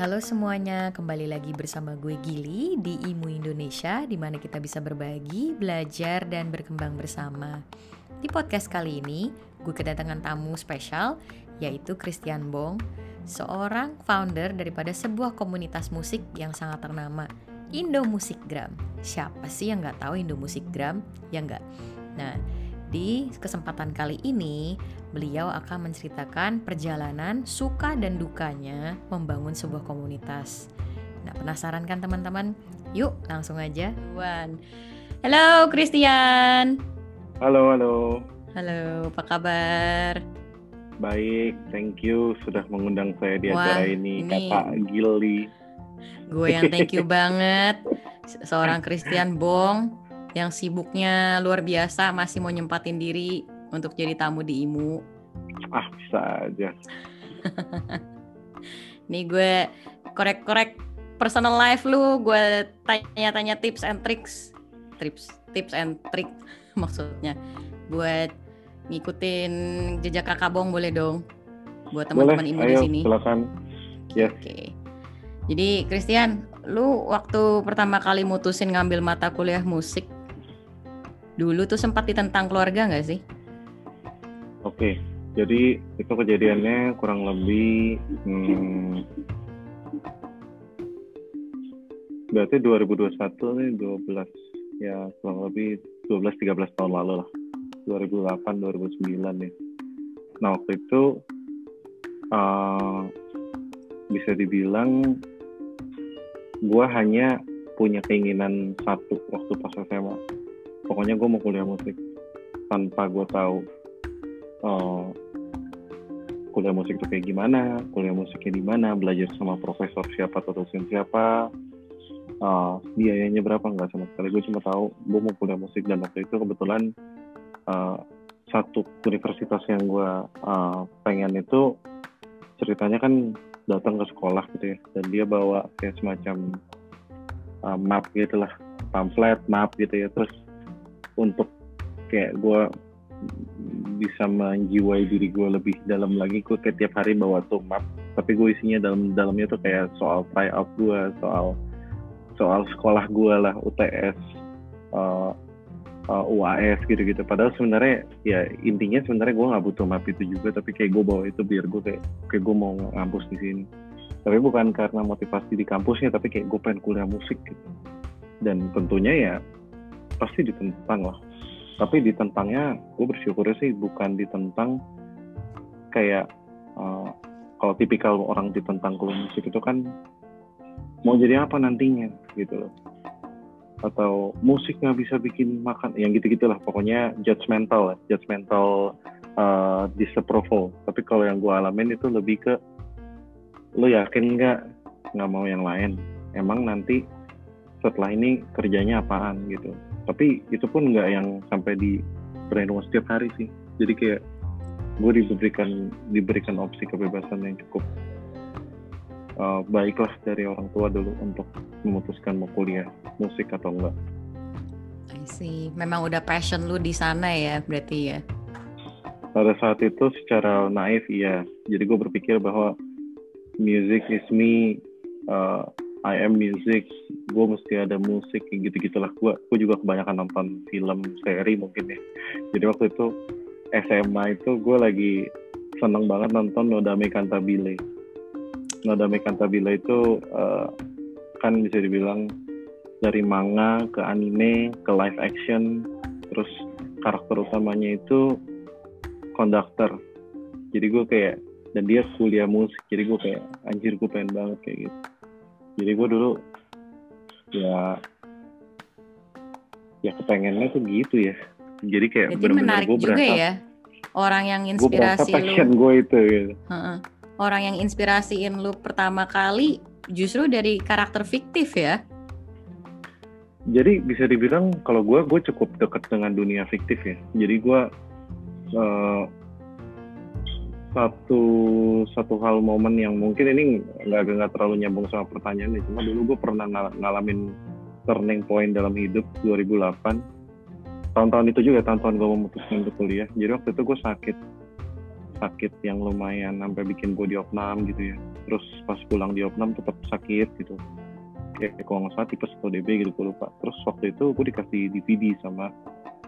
Halo semuanya, kembali lagi bersama gue Gili di IMU Indonesia di mana kita bisa berbagi, belajar, dan berkembang bersama. Di podcast kali ini, gue kedatangan tamu spesial yaitu Christian Bong, seorang founder daripada sebuah komunitas musik yang sangat ternama, Indo Musikgram. Siapa sih yang nggak tahu Indo Musikgram? Ya nggak? Nah, di kesempatan kali ini, beliau akan menceritakan perjalanan suka dan dukanya membangun sebuah komunitas. Nah, penasaran kan teman-teman? Yuk, langsung aja. One. Halo, Christian. Halo, halo. Halo, apa kabar? Baik, thank you sudah mengundang saya di Wah, acara ini, ini- Kata Gili. Gue yang thank you banget. Se- Seorang Christian Bong yang sibuknya luar biasa masih mau nyempatin diri untuk jadi tamu di IMU. Ah, bisa aja. Nih gue korek-korek personal life lu, gue tanya-tanya tips and tricks. Tips, tips and trick maksudnya. Buat ngikutin jejak kakak Bong boleh dong. Buat teman-teman IMU di ayo sini. silakan. Yes. Oke. Jadi Christian, lu waktu pertama kali mutusin ngambil mata kuliah musik, dulu tuh sempat ditentang keluarga nggak sih? Oke, jadi itu kejadiannya kurang lebih hmm, berarti 2021 nih 12 ya kurang lebih 12-13 tahun lalu lah. 2008 2009 nih. Nah waktu itu eh, bisa dibilang gue hanya punya keinginan satu waktu pas SMA pokoknya gue mau kuliah musik tanpa gue tahu eh, kuliah musik itu kayak gimana, kuliah musiknya di mana, belajar sama profesor siapa atau dosen siapa, eh, biayanya berapa nggak sama sekali. Gue cuma tahu gue mau kuliah musik dan waktu itu kebetulan eh, satu universitas yang gue eh, pengen itu ceritanya kan datang ke sekolah gitu ya dan dia bawa kayak semacam eh, map gitu lah pamflet map gitu ya terus untuk kayak gue bisa menjiwai diri gue lebih dalam lagi. Gue kayak tiap hari bawa tuh map tapi gue isinya dalam dalamnya tuh kayak soal tryout gue soal soal sekolah gue lah UTS uh, uh, UAS gitu-gitu. Padahal sebenarnya ya intinya sebenarnya gue nggak butuh map itu juga tapi kayak gue bawa itu biar gue kayak kayak gue mau ngampus di sini. Tapi bukan karena motivasi di kampusnya tapi kayak gue pengen kuliah musik gitu. Dan tentunya ya pasti ditentang lah. Tapi ditentangnya gue bersyukurnya sih bukan ditentang kayak uh, kalau tipikal orang ditentang kuliah musik itu kan mau jadi apa nantinya gitu loh. Atau musik nggak bisa bikin makan yang gitu gitulah pokoknya judgmental judgmental uh, disapproval. Tapi kalau yang gue alamin itu lebih ke lo yakin nggak? Nggak mau yang lain. Emang nanti setelah ini kerjanya apaan gitu tapi itu pun nggak yang sampai di brainwash setiap hari sih jadi kayak gue diberikan diberikan opsi kebebasan yang cukup uh, baiklah dari orang tua dulu untuk memutuskan mau kuliah musik atau enggak I see. Memang udah passion lu di sana ya, berarti ya. pada saat itu secara naif iya jadi gue berpikir bahwa music is me uh, I am music gue mesti ada musik gitu gitulah gue gue juga kebanyakan nonton film seri mungkin ya. Jadi waktu itu SMA itu gue lagi seneng banget nonton Nodame Cantabile. Nodame Cantabile itu uh, kan bisa dibilang dari manga ke anime ke live action terus karakter utamanya itu konduktor. Jadi gue kayak dan dia kuliah musik jadi gue kayak anjir gue pengen banget kayak gitu jadi gue dulu ya ya kepengennya tuh gitu ya jadi kayak menarik gue juga berasa ya. Orang yang gue inspirasi passion lu, gue itu gitu. Orang yang inspirasiin lu pertama kali justru dari karakter fiktif ya. jadi bisa dibilang kalau gue gue cukup dekat dengan dunia fiktif ya jadi gue eh, satu satu hal momen yang mungkin ini nggak nggak terlalu nyambung sama pertanyaannya cuma dulu gue pernah ngal- ngalamin turning point dalam hidup 2008 tahun-tahun itu juga tahun-tahun gue memutuskan untuk kuliah. Jadi waktu itu gue sakit sakit yang lumayan sampai bikin gue diopnam gitu ya. Terus pas pulang diopnam tetap sakit gitu. Kayak kalau nggak salah tipes atau DB gitu gue lupa. Terus waktu itu gue dikasih DVD sama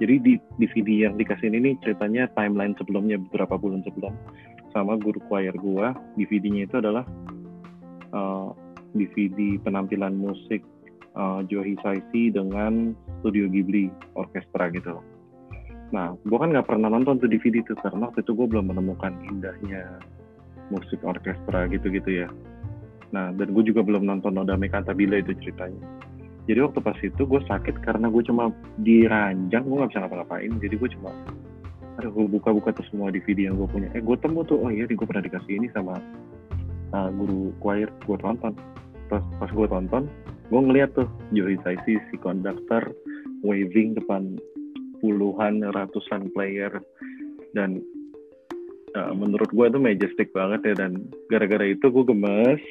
jadi di DVD yang dikasih ini ceritanya timeline sebelumnya beberapa bulan sebelum sama guru choir gue DVD-nya itu adalah uh, eh, DVD penampilan musik uh, Joe Hisaishi dengan Studio Ghibli orkestra gitu Nah, gue kan nggak pernah nonton tuh DVD itu karena waktu itu gue belum menemukan indahnya musik orkestra gitu-gitu ya. Nah, dan gue juga belum nonton Noda Cantabile itu ceritanya. Jadi waktu pas itu gue sakit karena gue cuma diranjang, gue nggak bisa ngapa-ngapain. Jadi gue cuma, ada gue buka-buka tuh semua DVD yang gue punya. Eh, gue temu tuh, oh iya, gue pernah dikasih ini sama uh, guru choir, gue tonton. Pas, pas gue tonton, gue ngeliat tuh Joey Saisi, si konduktor, waving depan puluhan ratusan player dan uh, menurut gue itu majestic banget ya dan gara-gara itu gue gemes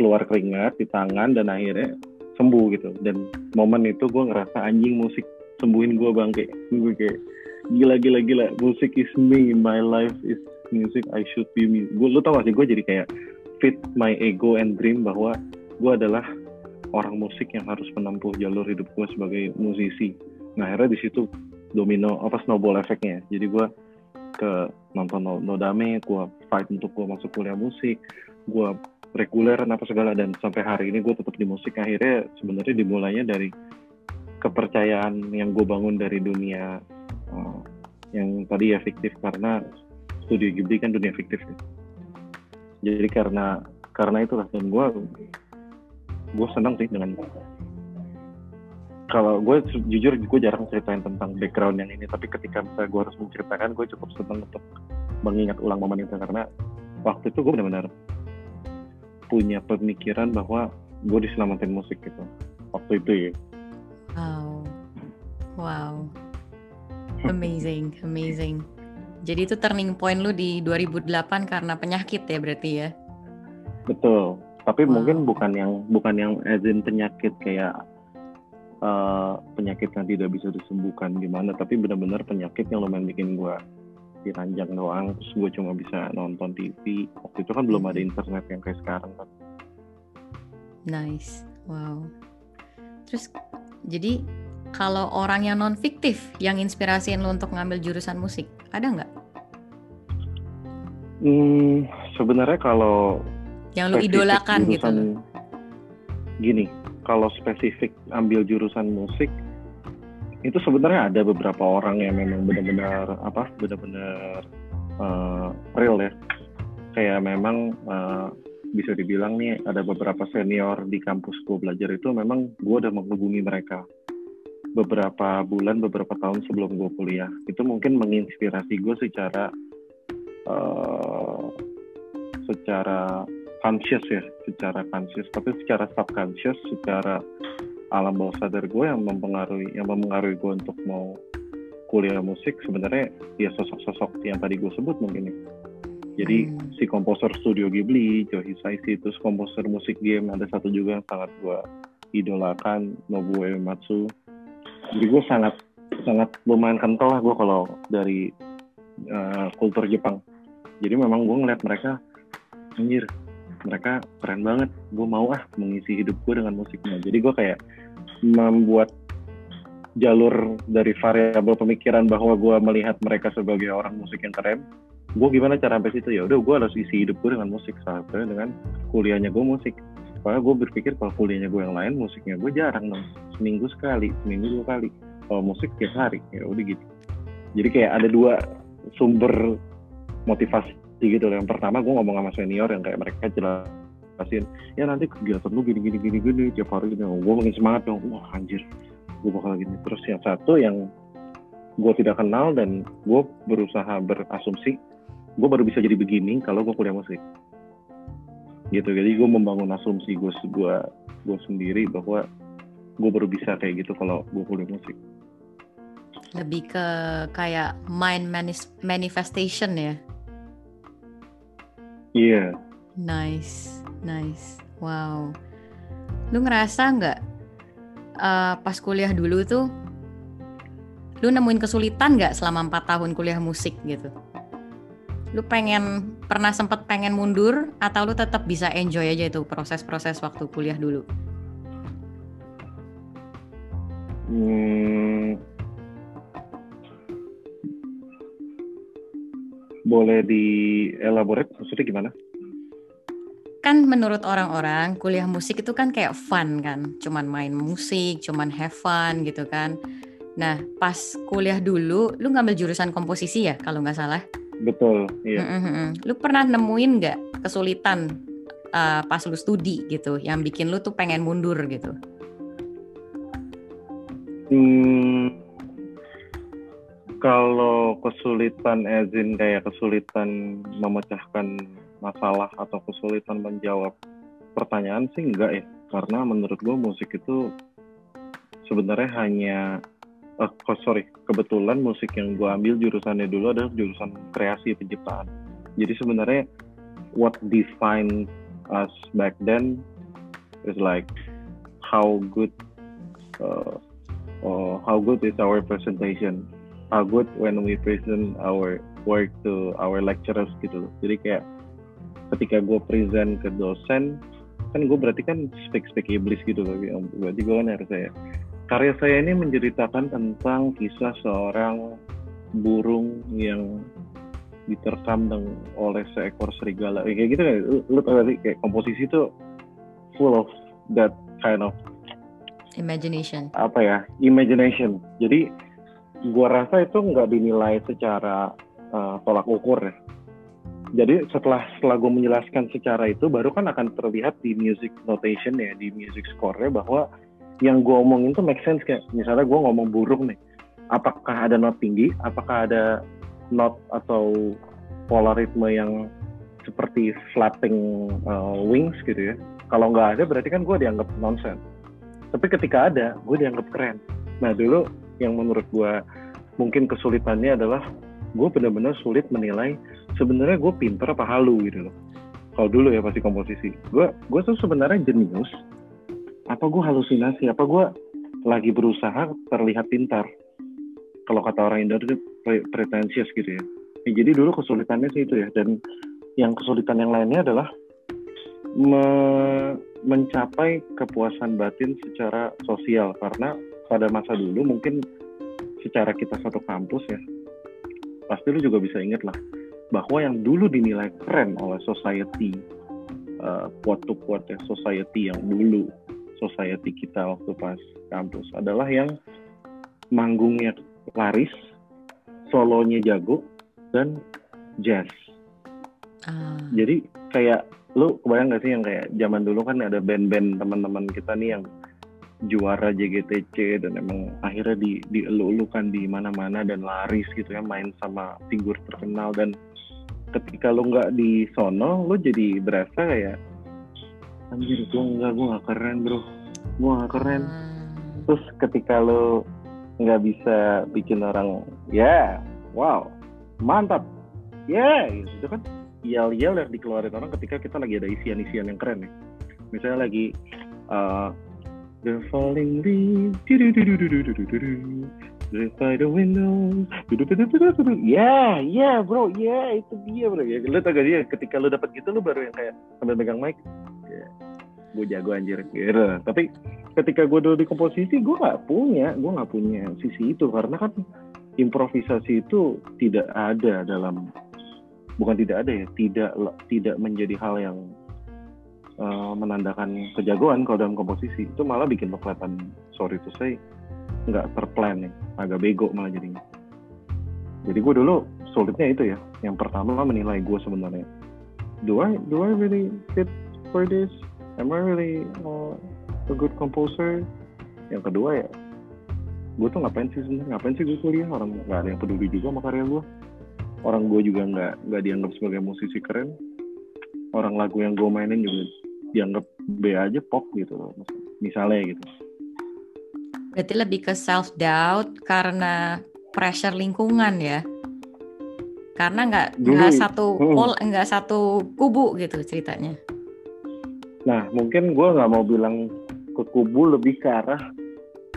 keluar keringat di tangan dan akhirnya sembuh gitu dan momen itu gue ngerasa anjing musik sembuhin gue bangke gue kayak gila gila gila musik is me my life is music I should be me gue lu tau gak sih gue jadi kayak fit my ego and dream bahwa gue adalah orang musik yang harus menempuh jalur hidup gue sebagai musisi. Nah akhirnya di situ domino apa snowball efeknya jadi gue ke nonton Nodame gue fight untuk gue masuk kuliah musik gue reguler apa segala. Dan sampai hari ini gue tetap di musik. Akhirnya sebenarnya dimulainya dari kepercayaan yang gue bangun dari dunia uh, yang tadi ya fiktif karena studio Ghibli kan dunia fiktif ya. jadi karena karena itulah dan gue gue senang sih dengan kalau gue jujur gue jarang ceritain tentang background yang ini tapi ketika misalnya gue harus menceritakan gue cukup senang untuk mengingat ulang momen itu karena waktu itu gue benar-benar punya pemikiran bahwa gue diselamatin musik gitu waktu itu ya. Wow. Wow amazing amazing. Jadi itu turning point lu di 2008 karena penyakit ya berarti ya? Betul. Tapi wow. mungkin bukan yang bukan yang azin penyakit kayak uh, penyakit yang tidak bisa disembuhkan gimana tapi benar-benar penyakit yang lumayan bikin gue diranjang doang. Terus gue cuma bisa nonton TV waktu itu kan belum ada internet yang kayak sekarang kan. Nice. Wow. Terus jadi kalau orang yang non fiktif yang inspirasiin lo untuk ngambil jurusan musik ada nggak? Hmm, sebenarnya kalau yang lo idolakan gitu. gini kalau spesifik ambil jurusan musik itu sebenarnya ada beberapa orang yang memang benar-benar apa benar-benar uh, real ya. Kayak memang uh, bisa dibilang nih ada beberapa senior di kampus gue belajar itu memang gue udah menghubungi mereka beberapa bulan beberapa tahun sebelum gue kuliah itu mungkin menginspirasi gue secara uh, secara conscious ya secara conscious tapi secara subconscious secara alam bawah sadar gue yang mempengaruhi yang mempengaruhi gue untuk mau kuliah musik sebenarnya ya sosok-sosok yang tadi gue sebut mungkin ya. Jadi hmm. si komposer studio Ghibli, Joe Hisaishi, terus komposer musik game ada satu juga yang sangat gue idolakan, Nobuo Uematsu. Jadi gue sangat sangat lumayan kental lah gue kalau dari uh, kultur Jepang. Jadi memang gue ngeliat mereka anjir mereka keren banget. Gue mau ah mengisi hidup gue dengan musiknya. Jadi gue kayak membuat jalur dari variabel pemikiran bahwa gue melihat mereka sebagai orang musik yang keren gue gimana cara sampai situ? Ya udah gue harus isi hidup gue dengan musik salah dengan kuliahnya gue musik karena gue berpikir kalau kuliahnya gue yang lain musiknya gue jarang dong seminggu sekali seminggu dua kali. Kalau musik tiap hari ya udah gitu. Jadi kayak ada dua sumber motivasi gitu yang pertama gue ngomong sama senior yang kayak mereka jelasin ya nanti kegiatan lu gini gini gini gini tiap hari gini gue makin semangat dong. Wah anjir. Gue bakal gini. Terus yang satu yang gue tidak kenal dan gue berusaha berasumsi gue baru bisa jadi begini kalau gue kuliah musik gitu jadi gue membangun asumsi gue gue gue sendiri bahwa gue baru bisa kayak gitu kalau gue kuliah musik lebih ke kayak mind manifestation ya Iya. Yeah. Nice, nice. Wow. Lu ngerasa nggak uh, pas kuliah dulu tuh, lu nemuin kesulitan nggak selama empat tahun kuliah musik gitu? Lu pengen pernah sempat pengen mundur atau lu tetap bisa enjoy aja itu proses-proses waktu kuliah dulu? Hmm, boleh dielaborate maksudnya gimana? Kan menurut orang-orang kuliah musik itu kan kayak fun kan, cuman main musik, cuman have fun gitu kan. Nah pas kuliah dulu, lu ngambil jurusan komposisi ya kalau nggak salah? Betul, iya. Mm -mm. Lu pernah nemuin nggak kesulitan uh, pas lu studi gitu, yang bikin lu tuh pengen mundur gitu? Hmm, kalau kesulitan ezin kayak kesulitan memecahkan masalah atau kesulitan menjawab pertanyaan sih enggak ya karena menurut gue musik itu sebenarnya hanya uh, oh, sorry. Kebetulan musik yang gue ambil jurusannya dulu adalah jurusan kreasi penciptaan. Jadi sebenarnya what define us back then is like how good uh, uh, how good is our presentation. How good when we present our work to our lecturers gitu jadi kayak ketika gue present ke dosen kan gue berarti kan speak speak iblis gitu loh. Berarti gue kan harus saya karya saya ini menceritakan tentang kisah seorang burung yang diterkam dengan oleh seekor serigala. Kayak gitu kan lu, lu tau gak kayak komposisi itu full of that kind of imagination. apa ya? Imagination. Jadi gua rasa itu nggak dinilai secara uh, tolak ukur ya. Jadi setelah setelah gue menjelaskan secara itu baru kan akan terlihat di music notation ya di music score-nya bahwa yang gue omongin tuh make sense kayak misalnya gue ngomong burung nih apakah ada not tinggi apakah ada not atau pola ritme yang seperti flapping uh, wings gitu ya? Kalau nggak ada berarti kan gue dianggap nonsense. Tapi ketika ada gue dianggap keren. Nah dulu yang menurut gue mungkin kesulitannya adalah gue benar-benar sulit menilai sebenarnya gue pinter apa halu gitu loh. Kalau dulu ya pasti komposisi. Gue gue tuh sebenarnya jenius apa gue halusinasi? Apa gue lagi berusaha terlihat pintar? Kalau kata orang Indo itu pretensius gitu ya. ya jadi dulu kesulitannya sih itu ya. Dan yang kesulitan yang lainnya adalah me mencapai kepuasan batin secara sosial. Karena pada masa dulu mungkin secara kita satu kampus ya pasti lu juga bisa inget lah bahwa yang dulu dinilai keren oleh society uh, quote to quote ya society yang dulu society kita waktu pas kampus adalah yang manggungnya laris solonya jago dan jazz uh. jadi kayak lu kebayang gak sih yang kayak zaman dulu kan ada band-band teman-teman kita nih yang juara JGTC dan emang akhirnya di dielu-elukan di mana-mana dan laris gitu ya main sama figur terkenal dan ketika lo nggak di sono lo jadi berasa kayak anjir gue nggak gue nggak keren bro gue nggak keren hmm. terus ketika lo nggak bisa bikin orang ya yeah, wow mantap ya yeah, gitu kan yel-yel yang dikeluarin orang ketika kita lagi ada isian-isian yang keren nih misalnya lagi uh, The falling leaves, by the window. Ya, ya bro, ya itu dia bro. Ya, lu tau gak dia ketika lu dapat gitu lu baru yang kayak sambil megang mic. Ya, gue jago anjir. Gitu. Tapi ketika gue dulu di komposisi gue nggak punya, gue nggak punya sisi itu. Karena kan improvisasi itu tidak ada dalam bukan tidak ada ya, tidak tidak menjadi hal yang uh, menandakan kejagoan kalau dalam komposisi. Itu malah bikin lo kelihatan sorry to say nggak terplan nih agak bego malah jadinya. Jadi gue dulu sulitnya itu ya. Yang pertama menilai gue sebenarnya. Do I do I really fit for this am I really uh, a good composer? Yang kedua ya gue tuh ngapain sih sebenarnya ngapain sih gue kuliah? Orang nggak ada yang peduli juga sama karya gue orang gue juga nggak nggak dianggap sebagai musisi keren. Orang lagu yang gue mainin juga dianggap B aja pop gitu loh misalnya gitu. Berarti lebih ke self doubt karena pressure lingkungan ya? Karena nggak nggak satu hmm. pol nggak satu kubu gitu ceritanya nah mungkin gue nggak mau bilang ke kubu lebih ke arah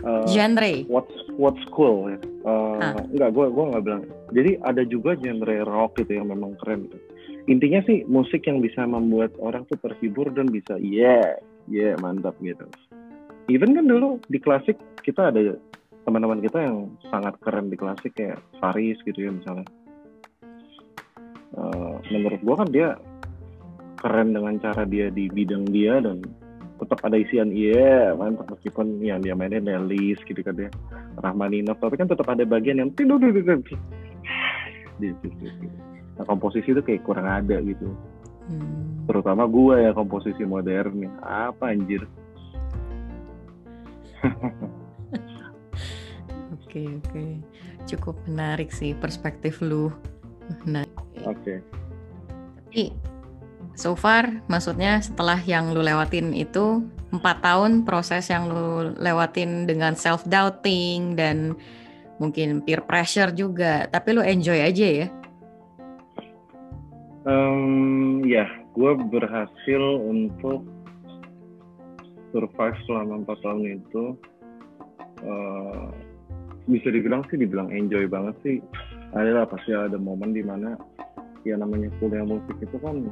uh, genre. what's what's cool ya. Uh, Ah. enggak gue gue nggak bilang. Jadi ada juga genre rock gitu yang memang keren gitu. intinya sih musik yang bisa membuat orang tuh terhibur dan bisa yeah yeah mantap gitu. Even kan dulu di klasik kita ada teman-teman kita yang sangat keren di klasik kayak Faris gitu ya misalnya. Eh, menurut gue kan dia keren dengan cara dia di bidang dia dan tetap ada isian iya mantap. Meskipun yang dia mainin Nelis gitu kan ya Rahmaninov tapi kan tetap ada bagian yang tidur nah komposisi itu kayak kurang ada gitu. Hmm. terutama gue ya komposisi modern apa anjir? Oke oke, cukup menarik sih perspektif lu. Nah, oke. Tapi so far, maksudnya setelah yang lu lewatin itu empat tahun proses yang lu lewatin dengan self doubting dan mungkin peer pressure juga, tapi lu enjoy aja ya. Em, ya gue berhasil untuk survive selama empat tahun itu. Eh, bisa dibilang sih dibilang enjoy banget sih. Adalah pasti ada momen di mana ya namanya kuliah musik itu kan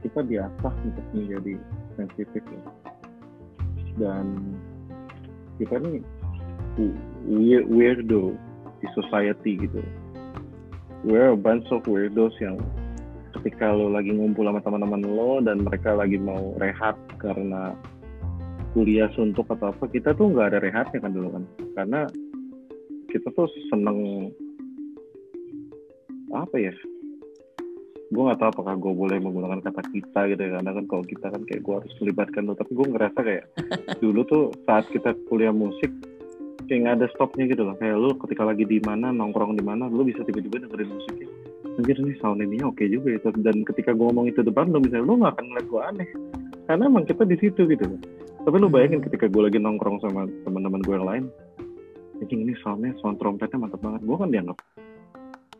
kita diasah untuk menjadi sensitif ya. Dan kita weird, weirdo di society gitu. We're a bunch of weirdos yang ketika lo lagi ngumpul sama teman-teman lo dan mereka lagi mau rehat karena kuliah suntuk atau apa kita tuh nggak ada rehatnya kan dulu kan. Karena kita tuh seneng apa ya gue nggak tahu apakah gue boleh menggunakan kata kita gitu ya karena kan kalau kita kan kayak gue harus melibatkan lo tapi gue ngerasa kayak dulu tuh saat kita kuliah musik kayak nggak ada stopnya gitu loh. Kayak lo ketika lagi di mana nongkrong di mana lo bisa tiba-tiba dengerin musiknya. Anjir nih sound ini oke juga itu dan ketika gue ngomong itu depan lo misalnya lo nggak akan ngeliat gue aneh. Karena emang kita di situ gitu loh. Tapi lo bayangin ketika gue lagi nongkrong sama teman-teman gue yang lain anjing ini soundnya sound trompetnya mantap banget. Gue kan dianggap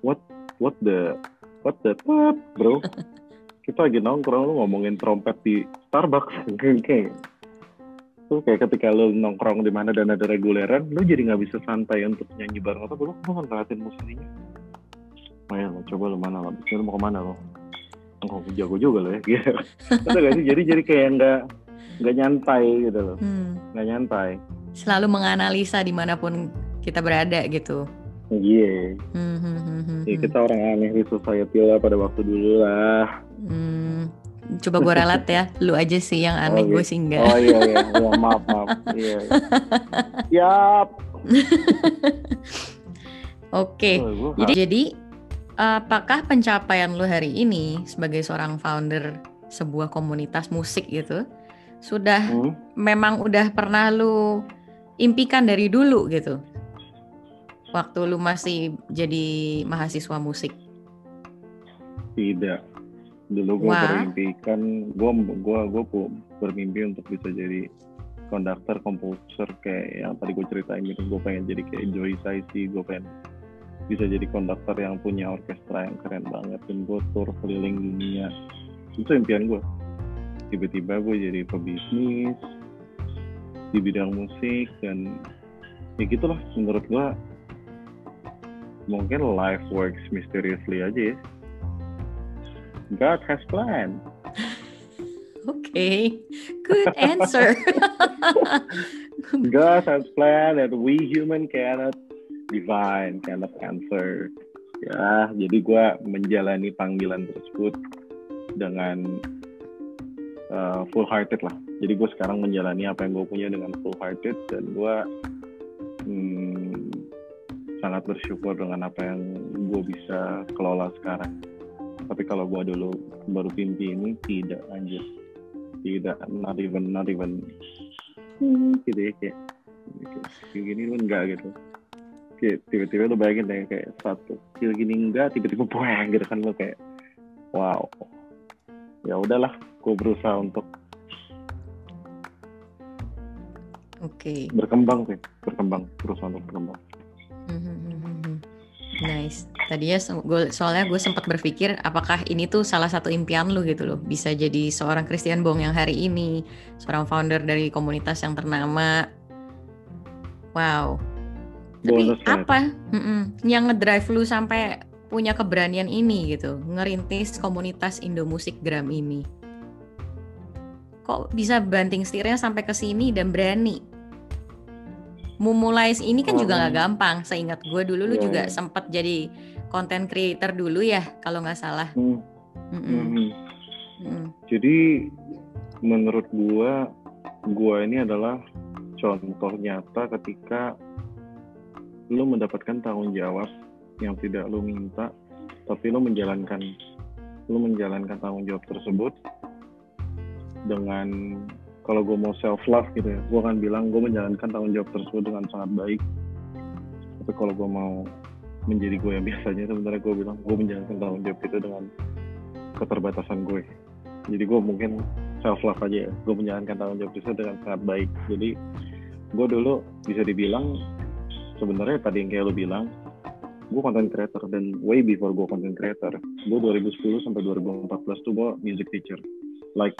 what what the what the what bro kita lagi nongkrong lo ngomongin trompet di Starbucks kayak tuh kayak ketika lo nongkrong di mana dan ada reguleran lo jadi nggak bisa santai untuk nyanyi bareng atau lo lo kan ngeliatin musiknya Maya lo coba lo mana lo Bismillah mau ke mana lo Oh, jago juga lo ya gitu. Gak sih? Jadi jadi kayak nggak nggak nyantai gitu loh, Hmm. nggak nyantai. Selalu menganalisa di mana pun kita berada gitu. Iya, Hmm, hmm, hmm, hmm, Ya, hmm. kita orang aneh di society lah pada waktu dulu lah. Hmm, coba gue ralat ya, lu aja sih yang aneh, Oh, gue iya. sih enggak. Oh iya iya, Ya, maaf maaf. Iya. Yap. Oke, Oh, gua jadi jadi apakah pencapaian lu hari ini sebagai seorang founder sebuah komunitas musik gitu sudah Hmm, memang udah pernah lu impikan dari dulu gitu? Waktu lu masih jadi mahasiswa musik. tidak. Dulu gue Wah. berimpikan, gue gua gua pu- bermimpi untuk bisa jadi konduktor, komposer kayak yang tadi gue ceritain gitu. Gue pengen jadi kayak Joy Saisi, gue pengen bisa jadi konduktor yang punya orkestra yang keren banget dan gue tour keliling dunia. Itu impian gue. Tiba-tiba gue jadi pebisnis di bidang musik dan ya gitulah menurut gue mungkin life works mysteriously aja ya. God has plan. Oke, good answer. God has plan that we human cannot divine, cannot answer. Ya, jadi gue menjalani panggilan tersebut dengan uh, full hearted lah. Jadi gue sekarang menjalani apa yang gue punya dengan full hearted dan gue hmm, sangat bersyukur dengan apa yang gue bisa kelola sekarang. Tapi kalau gue dulu baru mimpi ini tidak anjir, tidak not even not even. Hmm, gitu ya kayak kayak kayak gini lu enggak gitu. Kayak tiba-tiba lu bayangin deh kayak satu kecil gini enggak tiba-tiba buang gitu kan lu kayak wow. Ya udahlah gue berusaha untuk Oke. berkembang sih berkembang berusaha untuk berkembang Nice. Tadinya se- gua- soalnya gue sempat berpikir apakah ini tuh salah satu impian lu gitu loh, bisa jadi seorang Christian Bong yang hari ini, seorang founder dari komunitas yang ternama. Wow. Tapi apa Mm-mm. yang ngedrive lu sampai punya keberanian ini gitu, ngerintis komunitas Indo Musik Gram ini? Kok bisa banting setirnya sampai ke sini dan berani? Memulai ini kan juga nggak gampang. Seingat gue dulu lu Iya, juga iya. sempat jadi content creator dulu ya, kalau nggak salah. Hmm, Mm-mm. hmm. Mm-mm. Jadi menurut gua, gua ini adalah contoh nyata ketika lu mendapatkan tanggung jawab yang tidak lu minta, tapi lu menjalankan lu menjalankan tanggung jawab tersebut dengan kalau gue mau self love gitu ya, gue akan bilang gue menjalankan tanggung jawab tersebut dengan sangat baik. Tapi kalau gue mau menjadi gue yang biasanya, sebenarnya gue bilang gue menjalankan tanggung jawab itu dengan keterbatasan gue. Jadi gue mungkin self love aja ya, gue menjalankan tanggung jawab itu dengan sangat baik. Jadi gue dulu bisa dibilang sebenarnya tadi yang kayak lo bilang, gue content creator dan way before gue content creator, gue 2010 sampai 2014 tuh gue music teacher. Like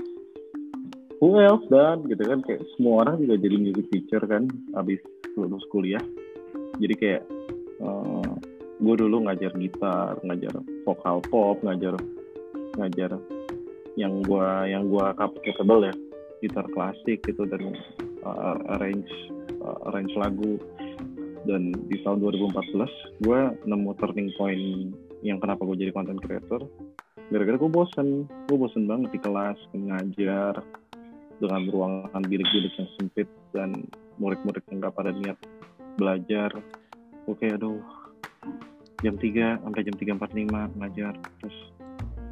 who else dan gitu kan kayak semua orang juga jadi music teacher kan abis lulus kuliah. Jadi kayak uh, gue dulu ngajar gitar ngajar vokal pop ngajar ngajar yang gue yang gue capable ya. Gitar klasik gitu dan uh, arrange uh, arrange lagu. Dan di tahun 2014 gue nemu turning point yang kenapa gue jadi content creator. Gara-gara gue bosen gue bosen banget di kelas ngajar dengan ruangan bilik-bilik yang sempit dan murid-murid yang gak pada niat belajar. Oke aduh. Jam 3 sampai jam 3.45 ngajar terus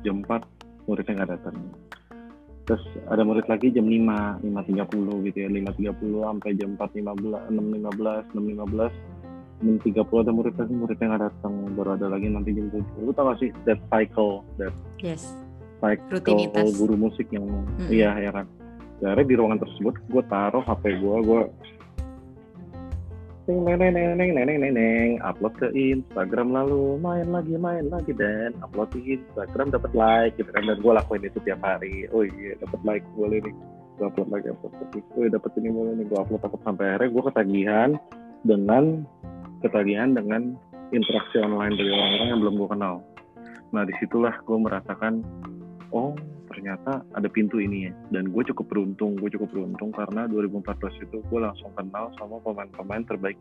jam 4 muridnya nggak datang. Terus ada murid lagi jam 5 5.30 gitu ya. 5.30 sampai jam 4.15 6.15 6.15 6.30 ada murid lagi muridnya nggak datang. Baru ada lagi nanti jam 7 lu tau gak sih that cycle that Yes. cycle Rutinitas. guru musik yang iya ya kan karena di ruangan tersebut gue taruh HP gue, gue neng neng neng neng neng neng neng upload ke Instagram lalu main lagi main lagi dan upload ke Instagram dapat like gitu kan dan gue lakuin itu tiap hari. Oh iya dapat like boleh nih gue upload lagi upload lagi. Oh iya dapat ini boleh nih gue upload upload sampai akhirnya gue ketagihan dengan ketagihan dengan interaksi online dari orang-orang yang belum gue kenal. Nah di situlah gue merasakan oh ternyata ada pintu ini ya. Dan gue cukup beruntung gue cukup beruntung karena 2014 itu gue langsung kenal sama pemain-pemain terbaik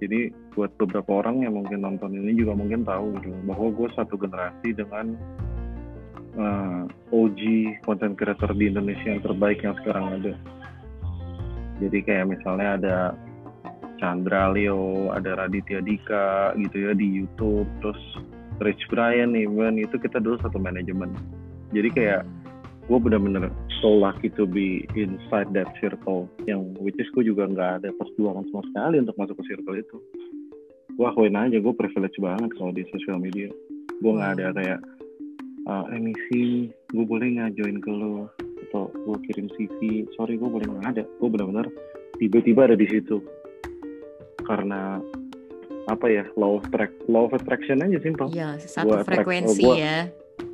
jadi buat beberapa orang yang mungkin nonton ini juga mungkin tahu gitu bahwa gue satu generasi dengan uh, OG content creator di Indonesia yang terbaik yang sekarang ada. Jadi kayak misalnya ada Chandra Leo ada Raditya Dika gitu ya di YouTube terus Rich Brian even itu kita dulu satu manajemen jadi kayak gue bener-bener so lucky to be inside that circle yang which is gue juga nggak ada perjuangan sama sekali untuk masuk ke circle itu. Gue akuin aja gue privilege banget kalau di sosial media. Gue nggak ada kayak uh, emisi gue boleh nggak join ke lo? Atau gue kirim CV sorry gue boleh nggak? Ada. Gue bener-bener tiba-tiba ada di situ. Karena apa ya law of track law of attraction aja simpel. Iya, satu Gua frekuensi oh, gua- ya.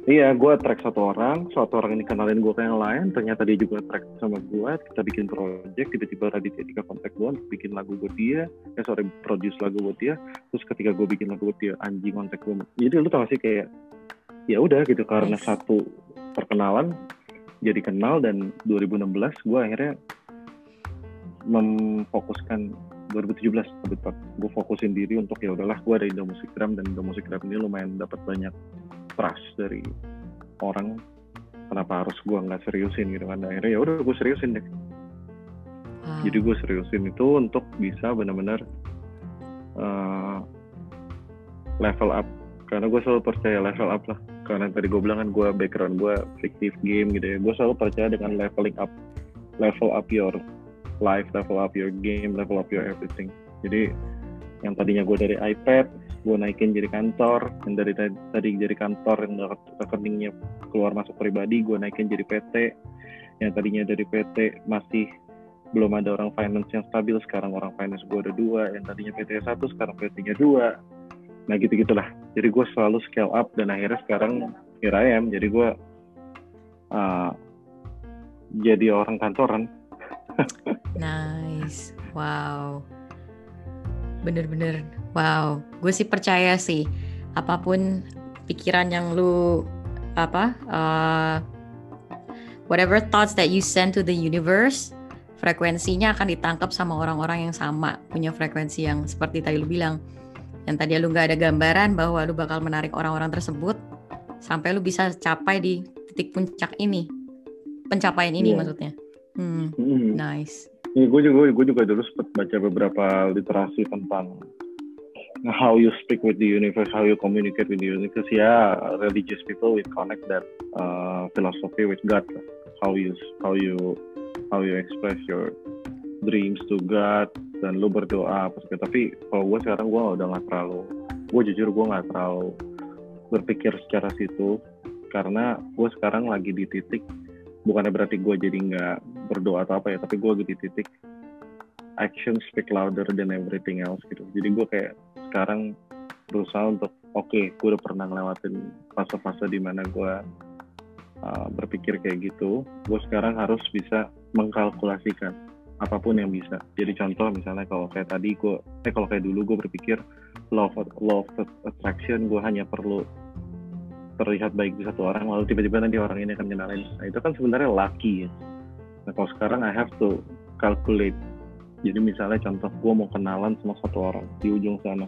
Iya, gue track satu orang, satu orang ini kenalin gue ke yang lain, ternyata dia juga track sama gue, kita bikin project, tiba-tiba Raditya Dika kontak gue untuk bikin lagu buat dia, eh sorry, produce lagu buat dia, terus ketika gue bikin lagu buat dia, anjing kontak gue. Jadi lu tau gak sih kayak, ya udah gitu, karena satu perkenalan, jadi kenal, dan 2016 gue akhirnya memfokuskan 2017 lebih tepat gue fokusin diri untuk ya udahlah gue ada Indo Musik Gram dan Indo Musik Gram ini lumayan dapat banyak trust dari orang kenapa harus gue nggak seriusin gitu kan? Akhirnya ya udah gue seriusin deh. Wow. jadi gue seriusin itu untuk bisa benar-benar uh, level up. Karena gue selalu percaya level up lah. Karena tadi gue bilang kan gue background gue fiktif game gitu ya. Gue selalu percaya dengan leveling up. Level up your life level up your game level up your everything. Jadi yang tadinya gue dari iPad gue naikin jadi kantor yang dari tadi, jadi kantor yang rekeningnya keluar masuk pribadi gue naikin jadi PT yang tadinya dari PT masih belum ada orang finance yang stabil sekarang orang finance gue ada dua. Yang tadinya PT satu sekarang PT-nya dua. Nah gitu gitulah jadi gue selalu scale up dan akhirnya sekarang here I am. Jadi gue uh, jadi orang kantoran. Nice. Wow. bener-bener wow gue sih percaya sih apa pun pikiran yang lu apa uh, whatever thoughts that you send to the universe frekuensinya akan ditangkap sama orang-orang yang sama punya frekuensi yang seperti tadi lu bilang yang tadi lu nggak ada gambaran bahwa lu bakal menarik orang-orang tersebut sampai lu bisa capai di titik puncak ini pencapaian ini yeah. maksudnya hmm, mm. nice Ya, gue juga gue juga dulu sempat baca beberapa literasi tentang how you speak with the universe, how you communicate with the universe. Yeah, religious people will connect that uh, philosophy with God. How you how you how you express your dreams to God dan lu berdoa apa tapi kalau gue sekarang gue udah nggak terlalu gue jujur gue nggak terlalu berpikir secara situ karena gue sekarang lagi di titik bukannya berarti gue jadi nggak berdoa atau apa ya tapi gue lagi di titik action speak louder than everything else gitu jadi gue kayak sekarang berusaha untuk oke okay, gue udah pernah ngelewatin fase-fase di mana gue uh, berpikir kayak gitu gue sekarang harus bisa mengkalkulasikan apa pun yang bisa. Jadi contoh misalnya kalau kayak tadi gue eh kalau kayak dulu gue berpikir law of attraction gue hanya perlu terlihat baik di satu orang lalu tiba-tiba nanti orang ini akan kenalin nah itu kan sebenarnya lucky ya. Nah kalau sekarang I have to calculate. Jadi misalnya contoh gue mau kenalan sama satu orang di ujung sana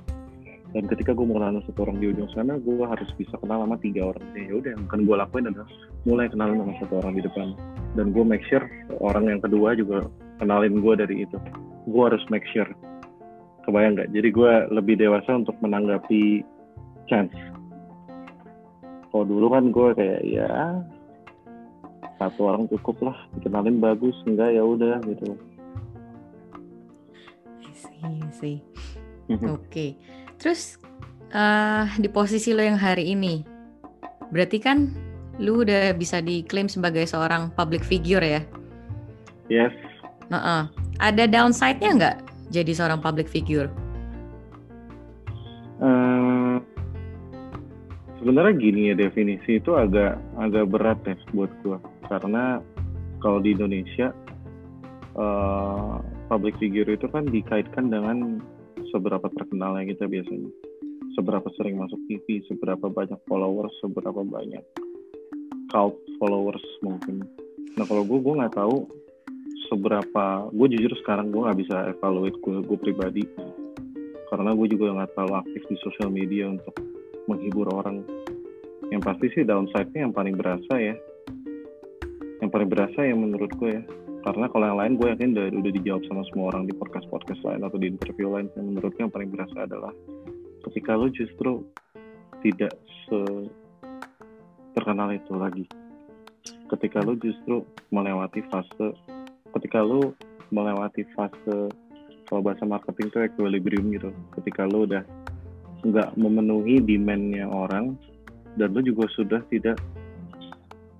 dan ketika gue mau kenalan satu orang di ujung sana gue harus bisa kenal sama tiga orang. Ya udah yang akan gue lakuin adalah mulai kenalan sama satu orang di depan. Dan gue make sure orang yang kedua juga kenalin gue dari itu. Gue harus make sure. Kebayang nggak? Jadi gue lebih dewasa untuk menanggapi chance. Kalau dulu kan gue kayak ya satu orang cukup lah dikenalin bagus enggak ya udah gitu. Sih sih oke. okay. Terus uh, di posisi lo yang hari ini berarti kan lu udah bisa diklaim sebagai seorang public figure ya? Yes. Uh -uh. ada downside-nya nggak jadi seorang public figure? Sebenarnya gini ya definisi itu agak agak berat ya buat gue karena kalau di Indonesia uh, public figure itu kan dikaitkan dengan seberapa terkenalnya kita biasanya. Seberapa sering masuk TV seberapa banyak followers seberapa banyak cult followers mungkin. Nah kalau gue gue nggak tahu seberapa gue jujur sekarang gue nggak bisa evaluate gue gue pribadi. Karena gue juga nggak terlalu aktif di sosial media untuk menghibur orang. Yang pasti sih downside-nya yang paling berasa ya. Yang paling berasa yang menurut gue ya karena kalau yang lain gue yakin udah, udah dijawab sama semua orang di podcast podcast lain atau di interview lain. Yang menurut gue yang paling berasa adalah ketika lo justru tidak se terkenal itu lagi. Ketika lo justru melewati fase ketika lo melewati fase kalau bahasa marketing itu equilibrium gitu. Ketika lo udah nggak memenuhi demandnya orang dan lo juga sudah tidak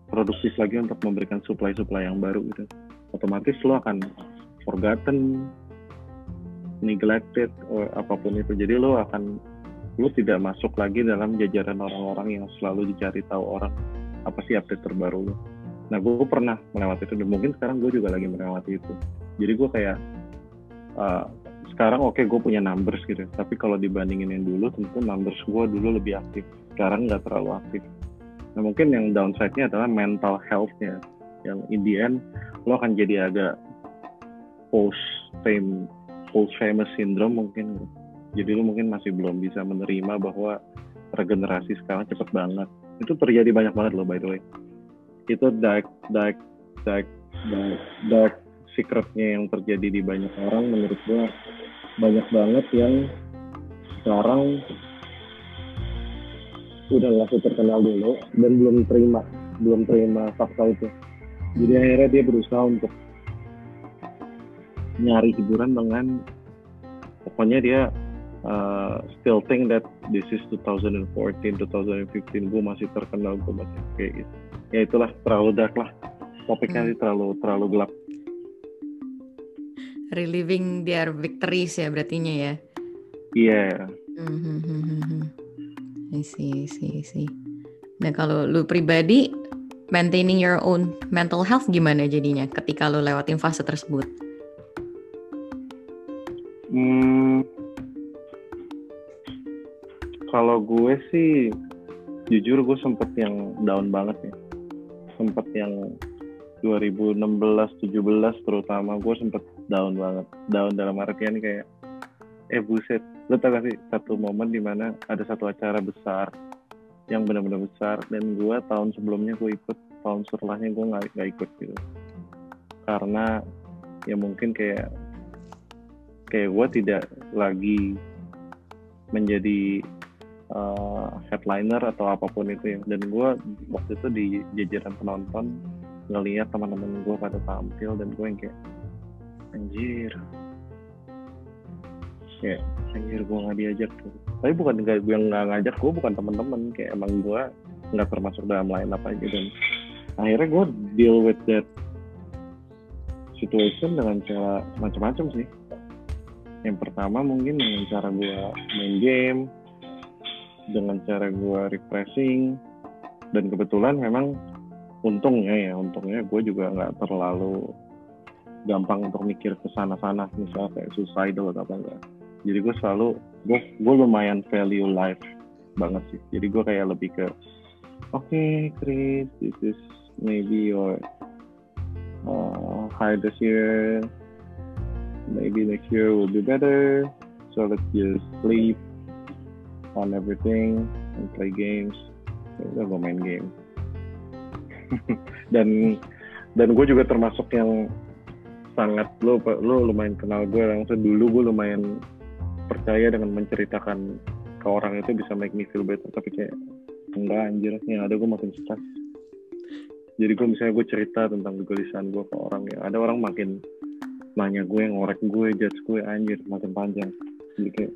produktif lagi untuk memberikan supply-supply yang baru gitu otomatis lo akan forgotten neglected or apa pun itu. Jadi lo akan lo tidak masuk lagi dalam jajaran orang-orang yang selalu dicari tahu orang apa sih update terbaru lo. Nah gue pernah melewati itu dan mungkin sekarang gue juga lagi melewati itu. Jadi gue kayak uh, sekarang oke okay, gue punya numbers gitu. Tapi kalau dibandingin yang dulu tentu numbers gue dulu lebih aktif. Sekarang nggak terlalu aktif. Nah mungkin yang downside-nya adalah mental health-nya yang in the end lo akan jadi agak post fame post famous syndrome mungkin. Jadi lo mungkin masih belum bisa menerima bahwa regenerasi sekarang cepet banget. Itu terjadi banyak banget loh by the way. Itu dark dark dark dark, dark secretnya yang terjadi di banyak orang. Menurut gue banyak banget yang sekarang udah nggak terkenal dulu dan belum terima belum terima fakta itu jadi akhirnya dia berusaha untuk nyari hiburan dengan pokoknya dia uh, still think that this is 2014 2015 gue masih terkenal gue masih kayak gitu ya itulah terlalu dark lah topiknya hmm. terlalu terlalu gelap reliving their victories ya berartinya ya. Iya. Yeah. Mm-hmm. I see, see, see. Nah kalau lu pribadi maintaining your own mental health gimana jadinya ketika lu lewatin fase tersebut? Hmm, kalau gue sih jujur gue sempet yang down banget ya. Sempet yang 2016 17 terutama gue sempet down banget. Down dalam artian kayak eh buset. Lo tau gak sih satu momen di mana ada satu acara besar yang benar-benar besar. Dan gue tahun sebelumnya gue ikut tahun setelahnya gue nggak nggak ikut gitu. Karena ya mungkin kayak kayak gue tidak lagi menjadi uh, headliner atau apa pun itu ya. Dan gue waktu itu di jajaran penonton ngeliat teman-teman gue pada tampil dan gue yang kayak anjir kayak anjir gue nggak diajak tuh. Tapi bukan gue yang nggak ngajak gue bukan teman-teman kayak emang gue nggak termasuk dalam lain apa aja dan akhirnya gue deal with that situation dengan cara macam-macam sih. Yang pertama mungkin dengan cara gue main game dengan cara gue refreshing dan kebetulan memang untungnya ya untungnya gue juga nggak terlalu gampang untuk mikir ke sana-sana misalnya kayak suicidal atau apa enggak jadi gue selalu gue gue lumayan value life banget sih. Jadi gue kayak lebih ke oke okay, Chris this is maybe your uh, high this year. Maybe next year will be better. So let's just sleep on everything and play games. Ya udah gue main game. Dan dan gue juga termasuk yang sangat lo lo lumayan kenal gue langsung dulu gue lumayan percaya dengan menceritakan ke orang itu bisa make me feel better tapi kayak enggak anjir yang ada gue makin stres jadi gue misalnya gue cerita tentang kegelisahan gue ke orang ya ada orang makin nanya gue ngorek gue judge gue anjir makin panjang jadi kayak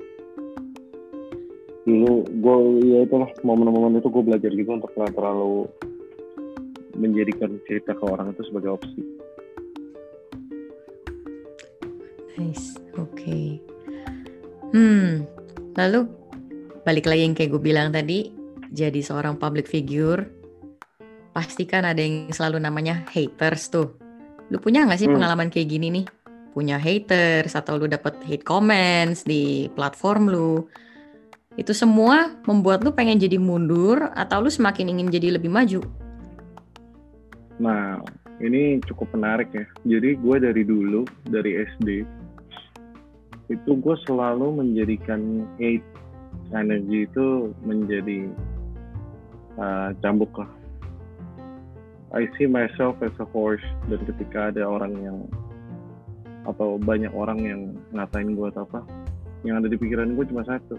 dulu gue ya itulah momen-momen itu gue belajar gitu untuk gak terlalu menjadikan cerita ke orang itu sebagai opsi. Nice, oke. Okay. Hmm, lalu balik lagi yang kayak gue bilang tadi, jadi seorang public figure, pasti kan ada yang selalu namanya haters tuh. Lu punya nggak sih hmm. pengalaman kayak gini nih? Punya haters atau lu dapet hate comments di platform lu? Itu semua membuat lu pengen jadi mundur atau lu semakin ingin jadi lebih maju? Nah, ini cukup menarik ya. Jadi gue dari dulu, dari SD, itu gue selalu menjadikan hate energy itu menjadi uh, cambuk lah. I see myself as a horse dan ketika ada orang yang atau banyak orang yang ngatain gue atau apa yang ada di pikiran gue cuma satu.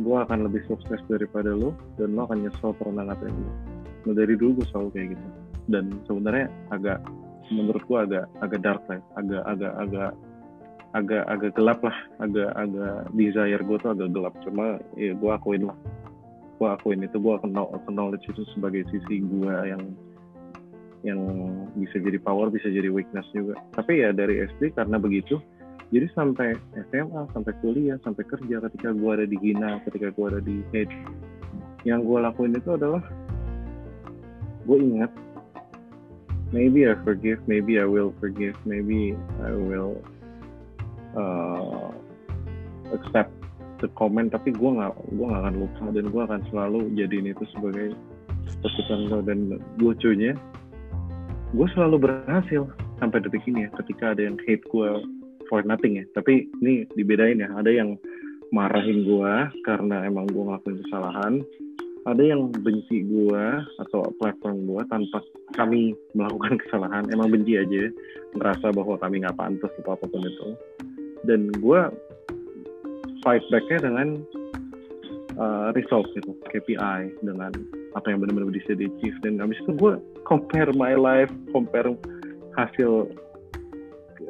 Gue akan lebih sukses daripada lo dan lo akan nyesel pernah ngatain gue nah dari dulu gue selalu kayak gitu. Dan sebenarnya agak menurut gue agak agak dark lah agak agak agak agak agak gelap lah. Agak agak desire gue tuh agak gelap. Cuma ya gue akuin lah. Gue akuin itu gue kenal knowledge itu sebagai sisi gue yang yang bisa jadi power bisa jadi weakness juga. Tapi ya dari SD karena begitu jadi sampai SMA sampai kuliah sampai kerja ketika gue ada di Gina ketika gue ada di hate yang gue lakuin itu adalah gue ingat maybe I forgive maybe I will forgive maybe I will uh, accept the comment tapi gue nggak gue nggak akan lupa dan gue akan selalu jadiin itu sebagai pesan lo dan lucunya. Gue selalu berhasil sampai detik ini ya ketika ada yang hate gue for nothing ya. Tapi ini dibedain ya ada yang marahin gue karena emang gue ngelakuin kesalahan ada yang benci gue atau platform gue tanpa kami melakukan kesalahan emang benci aja merasa bahwa kami nggak pantas atau apa pun itu dan gue fight backnya dengan uh, result gitu KPI dengan apa yang benar-benar bisa di achieve dan habis itu gue compare my life compare hasil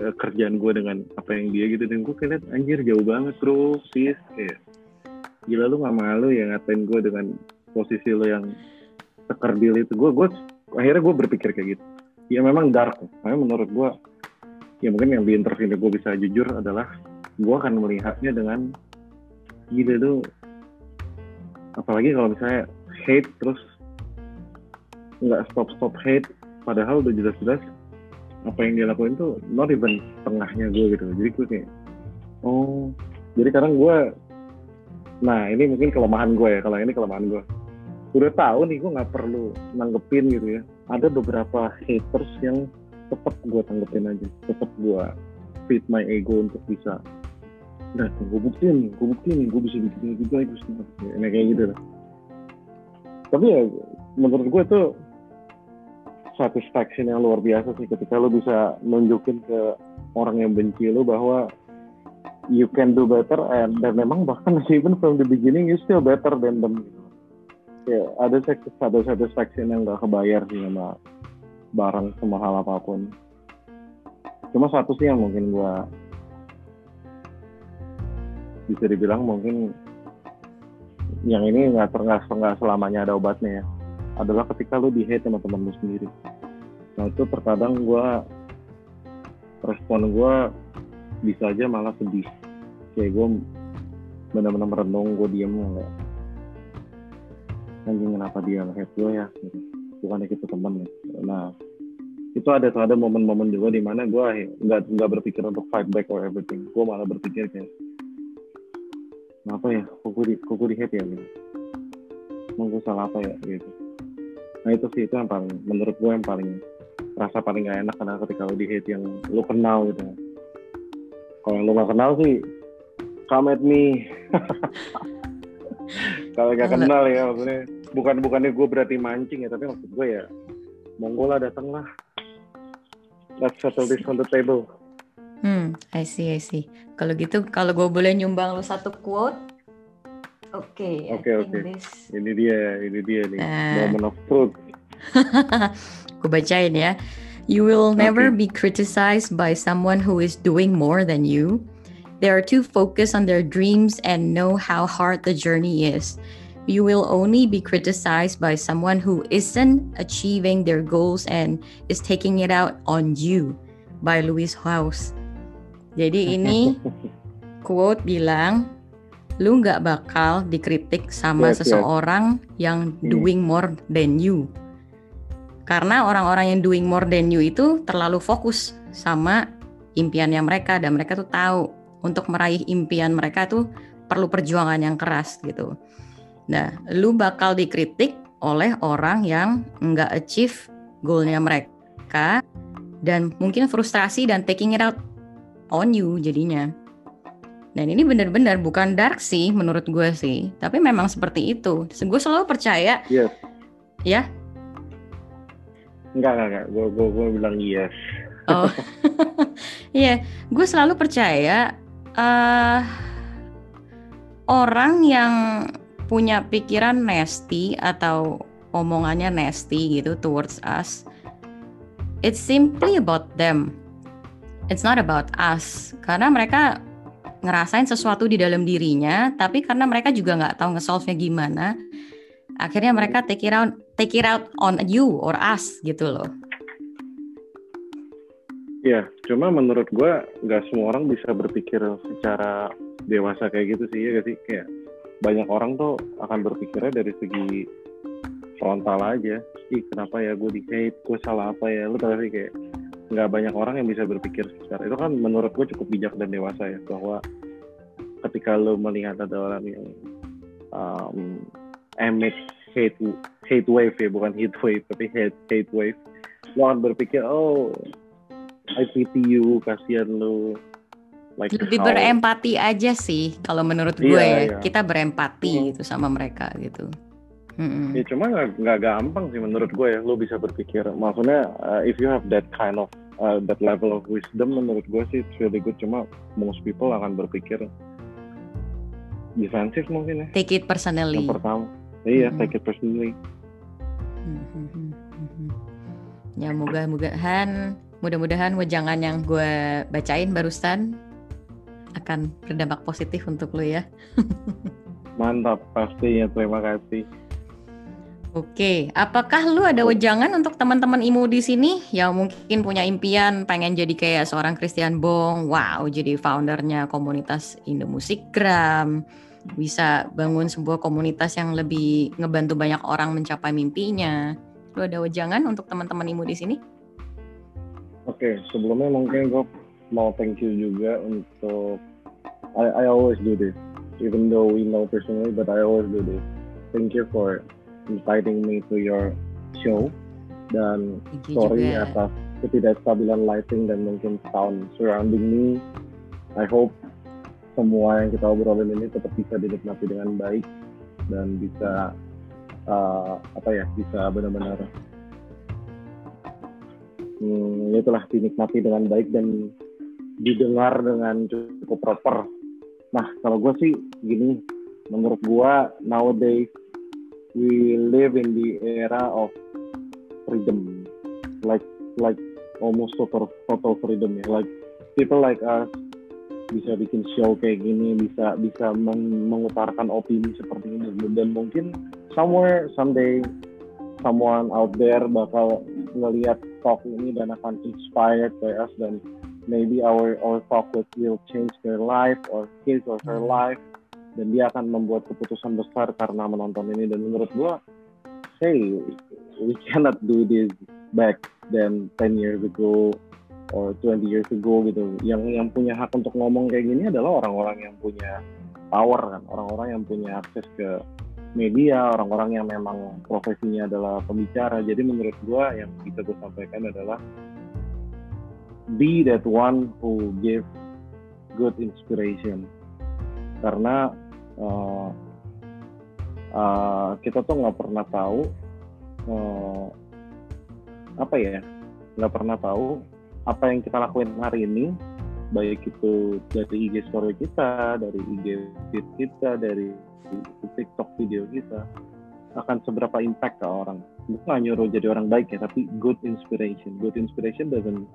uh, kerjaan gue dengan apa yang dia gitu. Dan gue kayak anjir jauh banget bro sis kayak gila lu gak malu ya ngatain gue dengan posisi lo yang tekerdil itu? Gue gue akhirnya gue berpikir kayak gitu. Ya memang dark makanya menurut gue ya mungkin yang di interview gue bisa jujur adalah gue akan melihatnya dengan gila tuh. Apalagi kalau misalnya hate terus nggak stop stop hate padahal udah jelas-jelas apa yang dia lakuin tuh not even tengahnya gue gitu. Jadi gue kayak oh jadi kadang gue nah ini mungkin kelemahan gue ya kalau ini kelemahan gue udah tahu nih gue nggak perlu nanggepin gitu ya. Ada beberapa haters yang tetap gue tanggepin aja. Tetap gue feed my ego untuk bisa nah gue buktiin gue buktiin gue bisa bikin lebih baik ini kayak gitu lah. Tapi ya menurut gue tuh satisfaction yang luar biasa sih ketika lo bisa nunjukin ke orang yang benci lo bahwa you can do better and dan memang bahkan even from the beginning you still better than them gitu. Ya ada satu satisfaction yang gak kebayar sih sama barang semahal apa pun. Cuma satu sih yang mungkin gua bisa dibilang mungkin yang ini nggak nggak selamanya ada obatnya ya adalah ketika lu di hate sama teman lu sendiri. Nah itu terkadang gua respon gua bisa aja malah sedih. Kayak gue benar-benar merenung gue diem kayak anjing kenapa dia nge gue ya. Bukannya kita teman. Nah itu ada ada momen-momen juga di mana gue nggak nggak berpikir untuk fight back or everything. Gue malah berpikir kayak kenapa ya? Kok gue di kok gue di hate ya gitu? Mau gue salah apa ya? Gitu. Nah itu sih itu yang paling menurut gue yang paling rasa paling gak enak karena ketika lo di hate yang lo kenal gitu. Kalau yang lo gak kenal sih come at me kalau gak kenal ya maksudnya. Bukan bukannya gue berarti mancing ya tapi maksud gue ya monggo lah datang lah. Let's settle this on the table. Hmm I see I see. Kalau gitu kalau gue boleh nyumbang lu satu quote? Oke okay, oke okay, oke. okay. this... ini dia ini dia nih uh... moment of truth. Gue bacain ya. You will never okay. be criticized by someone who is doing more than you They are too focused on their dreams and know how hard the journey is. You will only be criticized by someone who isn't achieving their goals and is taking it out on you. By Louis House. Jadi ini quote bilang, lu nggak bakal dikritik sama yes, seseorang yes. yang hmm. doing more than you. Karena orang-orang yang doing more than you itu terlalu fokus sama impiannya mereka dan mereka tuh tahu untuk meraih impian mereka tuh perlu perjuangan yang keras gitu. Nah, lu bakal dikritik oleh orang yang nggak achieve goalnya mereka dan mungkin frustrasi dan taking it out on you jadinya. Dan ini benar-benar bukan dark sih menurut gue sih, tapi memang seperti itu. Gue selalu percaya. Yes. Ya. Enggak, enggak, enggak. Gue, gue, gue bilang yes. Oh, iya. yeah. Gue selalu percaya uh, orang yang punya pikiran nasty atau omongannya nasty gitu towards us, it's simply about them. It's not about us. Karena mereka ngerasain sesuatu di dalam dirinya, tapi karena mereka juga nggak tahu nge-solve-nya gimana, akhirnya mereka take it out, take it out on you or us gitu loh. Ya, cuma menurut gue nggak semua orang bisa berpikir secara dewasa kayak gitu sih ya gak sih kayak banyak orang tuh akan berpikirnya dari segi frontal aja. Ih kenapa ya gue di hate, gue salah apa ya? Lu tau sih kayak nggak banyak orang yang bisa berpikir secara itu kan menurut gue cukup bijak dan dewasa ya bahwa ketika lu melihat ada orang yang um, emit hate hate wave ya bukan heat wave tapi hate hate wave lo akan berpikir oh I pity you, kasihan lu. Like Lebih how... berempati aja sih kalau menurut gue yeah, ya. Yeah. Kita berempati hmm. gitu sama mereka gitu. Hmm. Ya cuma nggak gampang sih menurut gue ya. Lo bisa berpikir. Maksudnya uh, if you have that kind of uh, that level of wisdom menurut gue sih it's really good. Cuma most people akan berpikir defensif mungkin ya. Take it personally. Yang pertama. Iya, mm -hmm. take it personally. Mm -hmm. Ya moga-mogahan Mudah-mudahan wejangan yang gue bacain barusan akan berdampak positif untuk lo ya. Mantap, pastinya. Terima kasih. Oke, apakah lu ada wejangan untuk teman-teman imu di sini yang mungkin punya impian pengen jadi kayak seorang Christian Bong, wow, jadi foundernya komunitas Indo Musikgram, bisa bangun sebuah komunitas yang lebih ngebantu banyak orang mencapai mimpinya. Lu ada wejangan untuk teman-teman imu di sini? Oke, okay, sebelumnya mungkin gue mau thank you juga untuk I, I always do this. even though we know personally, but I always do this. Thank you for inviting me to your show. Dan Iki sorry juga. atas ketidakstabilan lighting dan mungkin sound surrounding me. I hope semua yang kita obrolin ini tetap bisa dinikmati dengan baik dan bisa uh, apa ya bisa benar-benar hmm, itulah dinikmati dengan baik dan didengar dengan cukup proper. Nah kalau gue sih gini, menurut gue nowadays we live in the era of freedom, like like almost total total freedom ya, like people like us bisa bikin show kayak gini, bisa bisa meng- mengutarakan opini seperti ini. Dan mungkin somewhere someday someone out there bakal ngelihat talk ini dan akan inspired by us dan maybe our our talk will, will change their life or his or her life. Dan dia akan membuat keputusan besar karena menonton ini. Dan menurut gua hey we cannot do this back then 10 years ago or 20 years ago gitu. Yang yang punya hak untuk ngomong kayak gini adalah orang-orang yang punya power kan. Orang-orang yang punya akses ke media orang-orang yang memang profesinya adalah pembicara. Jadi menurut gua yang bisa gue sampaikan adalah be that one who give good inspiration. Karena uh, uh, kita tuh nggak pernah tahu uh, apa ya nggak pernah tahu apa yang kita lakuin hari ini baik itu dari IG story kita dari IG feed kita dari TikTok video kita akan seberapa impact ke orang. Nggak nyuruh jadi orang baik ya tapi good inspiration. Good inspiration doesn't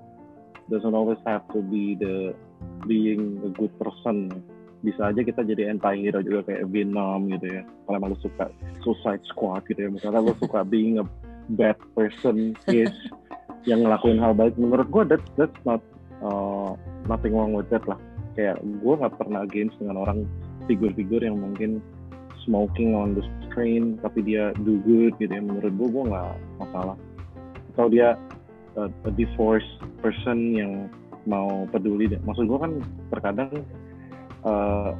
doesn't always have to be the being a good person. Bisa aja kita jadi anti hero juga kayak Venom gitu ya. Kalau emang lu suka Suicide Squad gitu ya. Misalnya lu suka being a bad person is yang ngelakuin hal baik. Menurut gue that that's not uh, nothing wrong with that lah. Kayak gue nggak pernah against dengan orang figur-figur yang mungkin smoking on the screen tapi dia do good gitu ya menurut gue gue nggak masalah. Atau dia uh, a divorced person yang mau peduli maksud gue kan terkadang uh,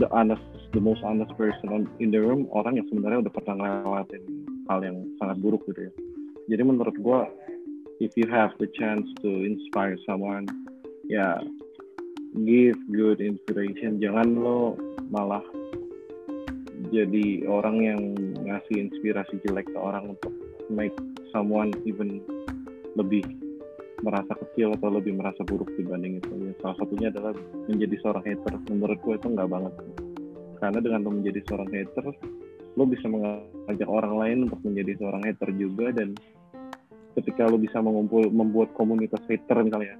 the honest the most honest person on- in the room orang yang sebenarnya udah pernah ngelewatin hal yang sangat buruk gitu ya. Jadi menurut gue if you have the chance to inspire someone ya give good inspiration. Jangan lo malah jadi orang yang ngasih inspirasi jelek ke orang untuk make someone even lebih merasa kecil atau lebih merasa buruk dibanding itu. Ya, salah satunya adalah menjadi seorang hater. Menurut gue itu nggak banget. Karena dengan lo menjadi seorang hater, lo bisa mengajak orang lain untuk menjadi seorang hater juga dan ketika lo bisa mengumpul membuat komunitas hater misalnya,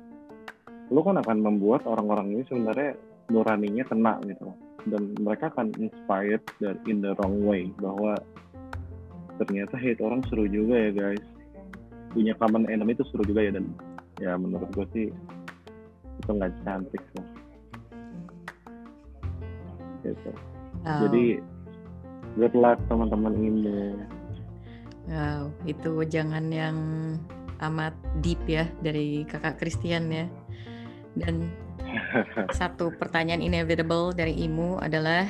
lo kan akan membuat orang-orang ini sebenarnya nuraninya kena gitu loh. Dan mereka akan inspired dan in the wrong way bahwa ternyata hate orang seru juga ya guys punya common enemy itu seru juga ya dan ya menurut gue sih itu nggak cantik lah gitu Wow. jadi good luck teman-teman ini Wow, itu jangan yang amat deep ya dari kakak Christian ya. Dan satu pertanyaan inevitable dari Imu adalah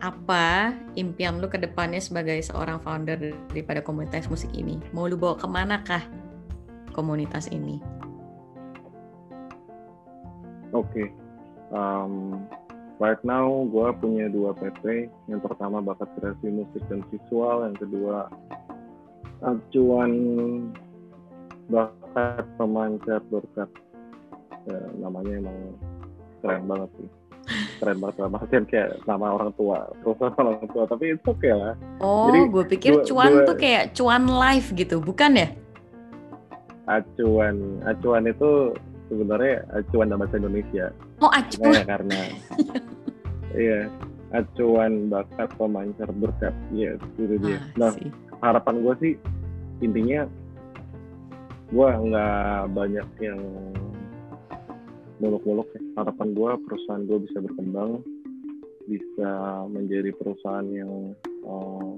apa impian lu ke depannya sebagai seorang founder daripada komunitas musik ini? Mau lu bawa ke mana kah komunitas ini? Oke, um, right now gue punya dua PT. Yang pertama bakat kreasi musik dan visual, yang kedua acuan bakat pemancar berkat. Ya, namanya emang keren banget sih. Keren banget lah. Maksudnya kayak nama orang tua, perusahaan orang tua. Tapi itu oke lah. Oh, Jadi, gue pikir dua- cuan dua- tuh kayak cuan live gitu, bukan ya? Acuan, acuan itu sebenarnya acuan dalam bahasa Indonesia. Oh, acuan. ya karena iya acuan bakat pemancar berkat iya itu dia Ah, nah harapan gue sih intinya gue nggak banyak yang muluk-muluk ya. Harapan gue perusahaan gue bisa berkembang bisa menjadi perusahaan yang eh,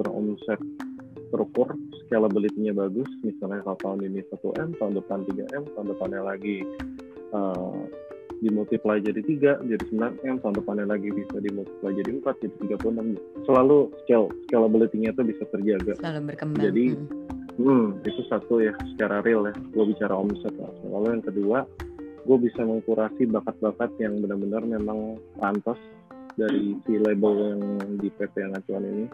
beromset terukur scalability-nya bagus. Misalnya kalau tahun ini 1M tahun depan 3M tahun depannya lagi eh, dimultiply jadi tiga jadi 9 m tahun depannya lagi bisa dimultiply jadi empat jadi 36 selalu scale scalability-nya itu bisa terjaga. Selalu berkembang jadi hmm. hmm, itu satu ya secara real ya. Gue bicara omset lah. Lalu yang kedua gue bisa mengkurasi bakat-bakat yang benar-benar memang pantas dari si label yang di PT yang acuan ini.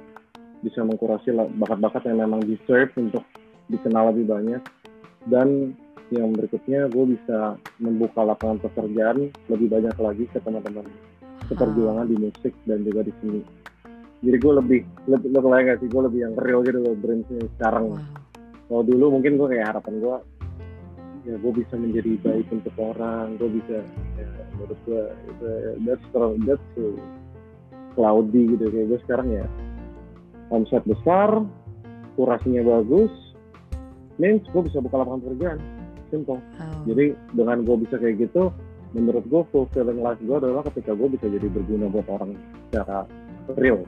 Bisa mengkurasi bakat-bakat yang memang deserve untuk dikenal lebih banyak. Dan yang berikutnya gue bisa membuka lapangan pekerjaan lebih banyak lagi ke teman-teman keperjuangan di musik dan juga di seni. Jadi gue lebih lebih lo gak sih? Gue lebih yang real gitu loh brandnya sekarang. Wow. kalau dulu mungkin gue kayak harapan gue ya gue bisa menjadi baik untuk orang gue bisa ya menurut gue itu that's that's so cloudy gitu kayak gue sekarang ya. Omset besar kurasinya bagus means gue bisa buka lapangan pekerjaan. Simple. Oh. jadi dengan gue bisa kayak gitu menurut gue fulfilling life gue adalah ketika gue bisa jadi berguna buat orang secara real.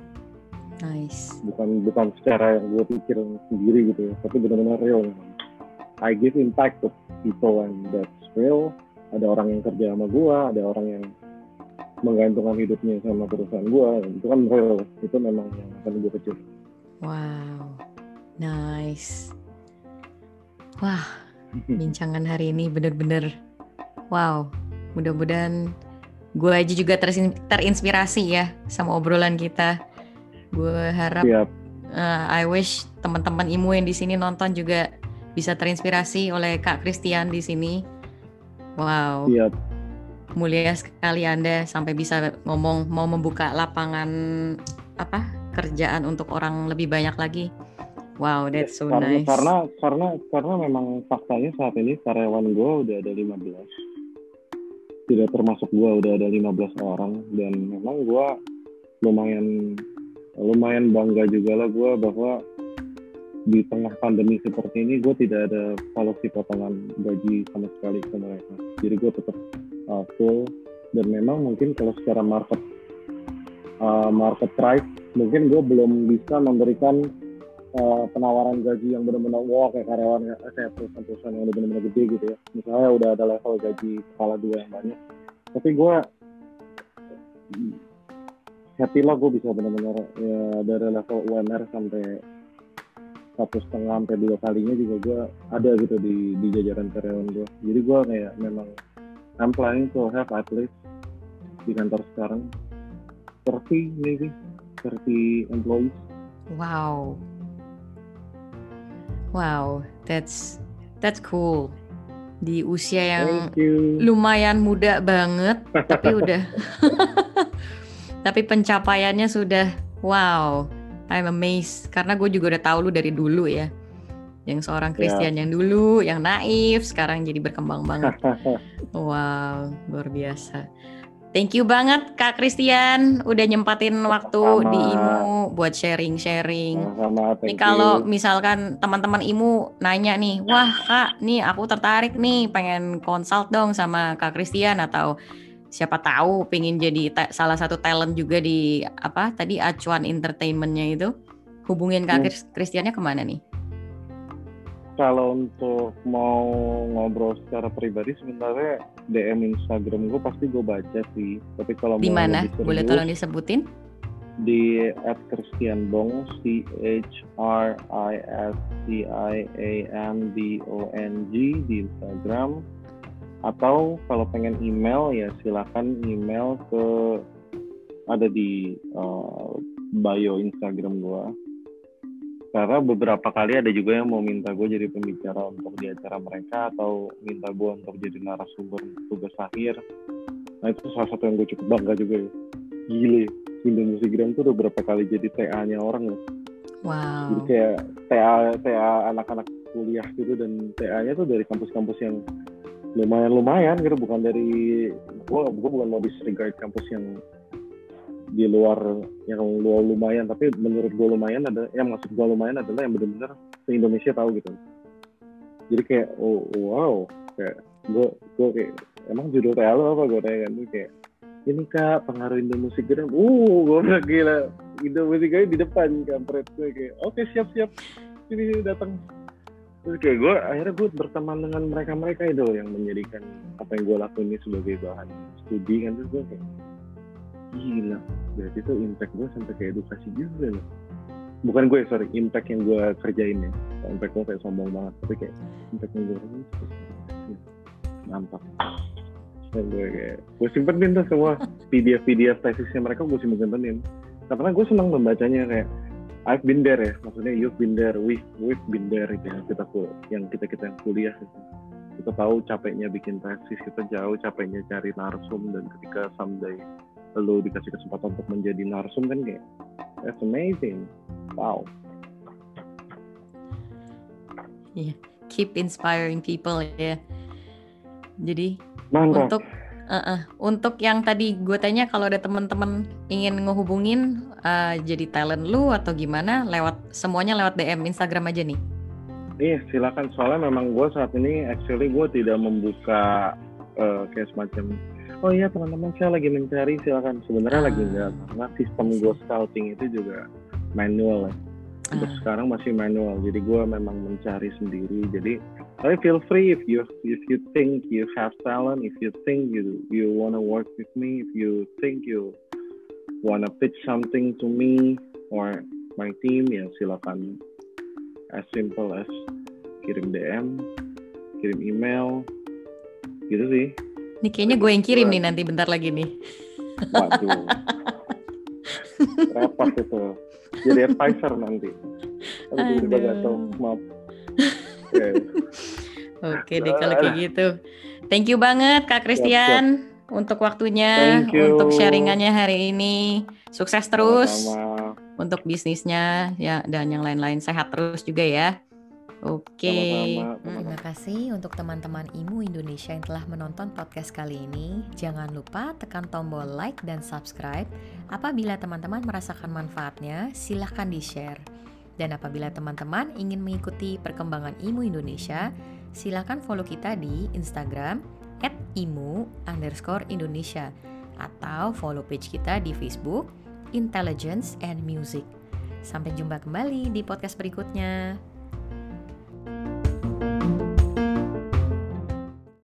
Nice. Bukan bukan secara yang gue pikir sendiri gitu ya tapi benar-benar real. I give impact to people and that's real. Ada orang yang kerja sama gue ada orang yang menggantungkan hidupnya sama perusahaan gue itu kan real. Itu memang yang akan gue kejar. Wow. Nice. Wah bincangan hari ini bener-bener wow. Mudah-mudahan gue aja juga terinspirasi ya sama obrolan kita. Gue harap Uh, I wish teman-teman Imu yang di sini nonton juga bisa terinspirasi oleh Kak Christian di sini. Wow. Siap. Mulia sekali Anda sampai bisa ngomong mau membuka lapangan apa kerjaan untuk orang lebih banyak lagi. Wow, that's so karena, nice. Karena karena karena memang faktanya saat ini karyawan gue udah ada 15. Tidak termasuk gue udah ada 15 orang dan memang gue lumayan lumayan bangga juga lah gue bahwa di tengah pandemi seperti ini gue tidak ada policy potongan gaji sama sekali ke mereka. Jadi gue tetap uh, full dan memang mungkin kalau secara market uh, market price mungkin gue belum bisa memberikan uh, penawaran gaji yang benar-benar wow kayak karyawan kayak perusahaan-perusahaan yang udah benar-benar gede gitu ya misalnya udah ada level gaji kepala dua yang banyak tapi gue happy lah gue bisa benar-benar ya dari level UMR sampai satu setengah sampai dua kalinya juga gue ada gitu di di jajaran karyawan gue jadi gue kayak memang I'm planning to have at least di kantor sekarang 30 maybe 30 employees wow Wow, that's that's cool. Di usia yang lumayan muda banget, tapi udah tapi pencapaiannya sudah wow. I'm amazed karena gue juga udah tahu lu dari dulu ya. Yang seorang ya. Christian yeah. yang dulu, yang naif, sekarang jadi berkembang banget. wow, luar biasa. Thank you banget Kak Christian udah nyempatin waktu Sama. di IMU buat sharing-sharing. Nih kalau misalkan teman-teman IMU nanya nih, wah Kak, nih aku tertarik nih pengen konsult dong sama Kak Christian atau siapa tahu pengen jadi salah satu talent juga di apa tadi acuan entertainmentnya itu, hubungin Kak hmm. Christiannya ke mana nih? kalau untuk mau ngobrol secara pribadi sebenarnya DM Instagram gue pasti gue baca sih. Tapi kalau di mana? Boleh tolong disebutin? Di at Christian Bong C H R I S T I A N B O N G di Instagram. Atau kalau pengen email ya silakan email ke ada di uh, bio Instagram gue karena beberapa kali ada juga yang mau minta gue jadi pembicara untuk di acara mereka atau minta gue untuk jadi narasumber tugas akhir. Nah itu salah satu yang gue cukup bangga juga ya. Gile Indonesia Gram tuh udah berapa kali jadi TA-nya orang loh wow. Jadi kayak TA TA anak-anak kuliah gitu dan TA-nya tuh dari kampus-kampus yang lumayan lumayan gitu bukan dari gue gue bukan mau disregard kampus yang di luar yang luar lumayan tapi menurut gue lumayan ada yang maksud gue lumayan adalah yang benar-benar se Indonesia tahu gitu. Jadi kayak oh wow kayak gue gue kayak emang judul lo apa gue tanya kan kayak ini kak pengaruh Indo musik gitu. Uh gue udah gila Indo musik di depan kampret. Gue kayak oke okay, siap. Siap sini datang terus kayak gue akhirnya gue berteman dengan mereka mereka itu yang menjadikan apa yang gue lakuin ini sebagai bahan studi kan terus gue kayak gila berarti itu impact gue sampai ke edukasi juga loh. Bukan gue sorry impact yang gue kerjain ya. Impact gue kayak sombong banget tapi kayak impact yang gue kerjain nampak dan gue kayak gue simpenin tuh semua PDF PDF tesisnya mereka gue simpenin karena gue senang membacanya kayak I've been there ya maksudnya you've been there we've we've been there itu yang kita yang kita kita yang kuliah gitu. kita tahu capeknya bikin tesis kita jauh capeknya cari narsum dan ketika someday lo dikasih kesempatan untuk menjadi narsum kan kayak that's amazing wow iya yeah. keep inspiring people ya jadi Mantap. untuk uh -uh, untuk yang tadi gue tanya kalau ada teman-teman ingin ngehubungin uh, jadi talent lu atau gimana lewat semuanya lewat DM Instagram aja nih. Iya silakan. Soalnya memang gue saat ini actually gue tidak membuka uh, kayak semacam oh iya teman-teman saya lagi mencari silakan. Sebenarnya ah. lagi enggak karena sistem gue scouting itu juga manual ya. Ah. sekarang masih manual jadi gue memang mencari sendiri. Jadi tapi feel free if you if you think you have talent if you think you you wanna work with me if you think you wanna pitch something to me or my team ya silakan as simple as kirim DM kirim email gitu sih ini kayaknya gue yang kirim nih nanti bentar lagi nih waduh repot itu jadi advisor nanti. Aduh, Aduh. gak tahu, maaf. Oke okay, deh kalau kayak gitu. Thank you banget Kak Christian untuk waktunya, untuk sharingannya hari ini. Sukses terus Sama-sama. untuk bisnisnya ya dan yang lain-lain sehat terus juga ya. Oke. Okay. Terima kasih untuk teman-teman Imu Indonesia yang telah menonton podcast kali ini. Jangan lupa tekan tombol like dan subscribe. Apabila teman-teman merasakan manfaatnya, silahkan di-share. Dan apabila teman-teman ingin mengikuti perkembangan Imu Indonesia, silahkan follow kita di Instagram at imu underscore Indonesia atau follow page kita di Facebook Intelligence and Music. Sampai jumpa kembali di podcast berikutnya.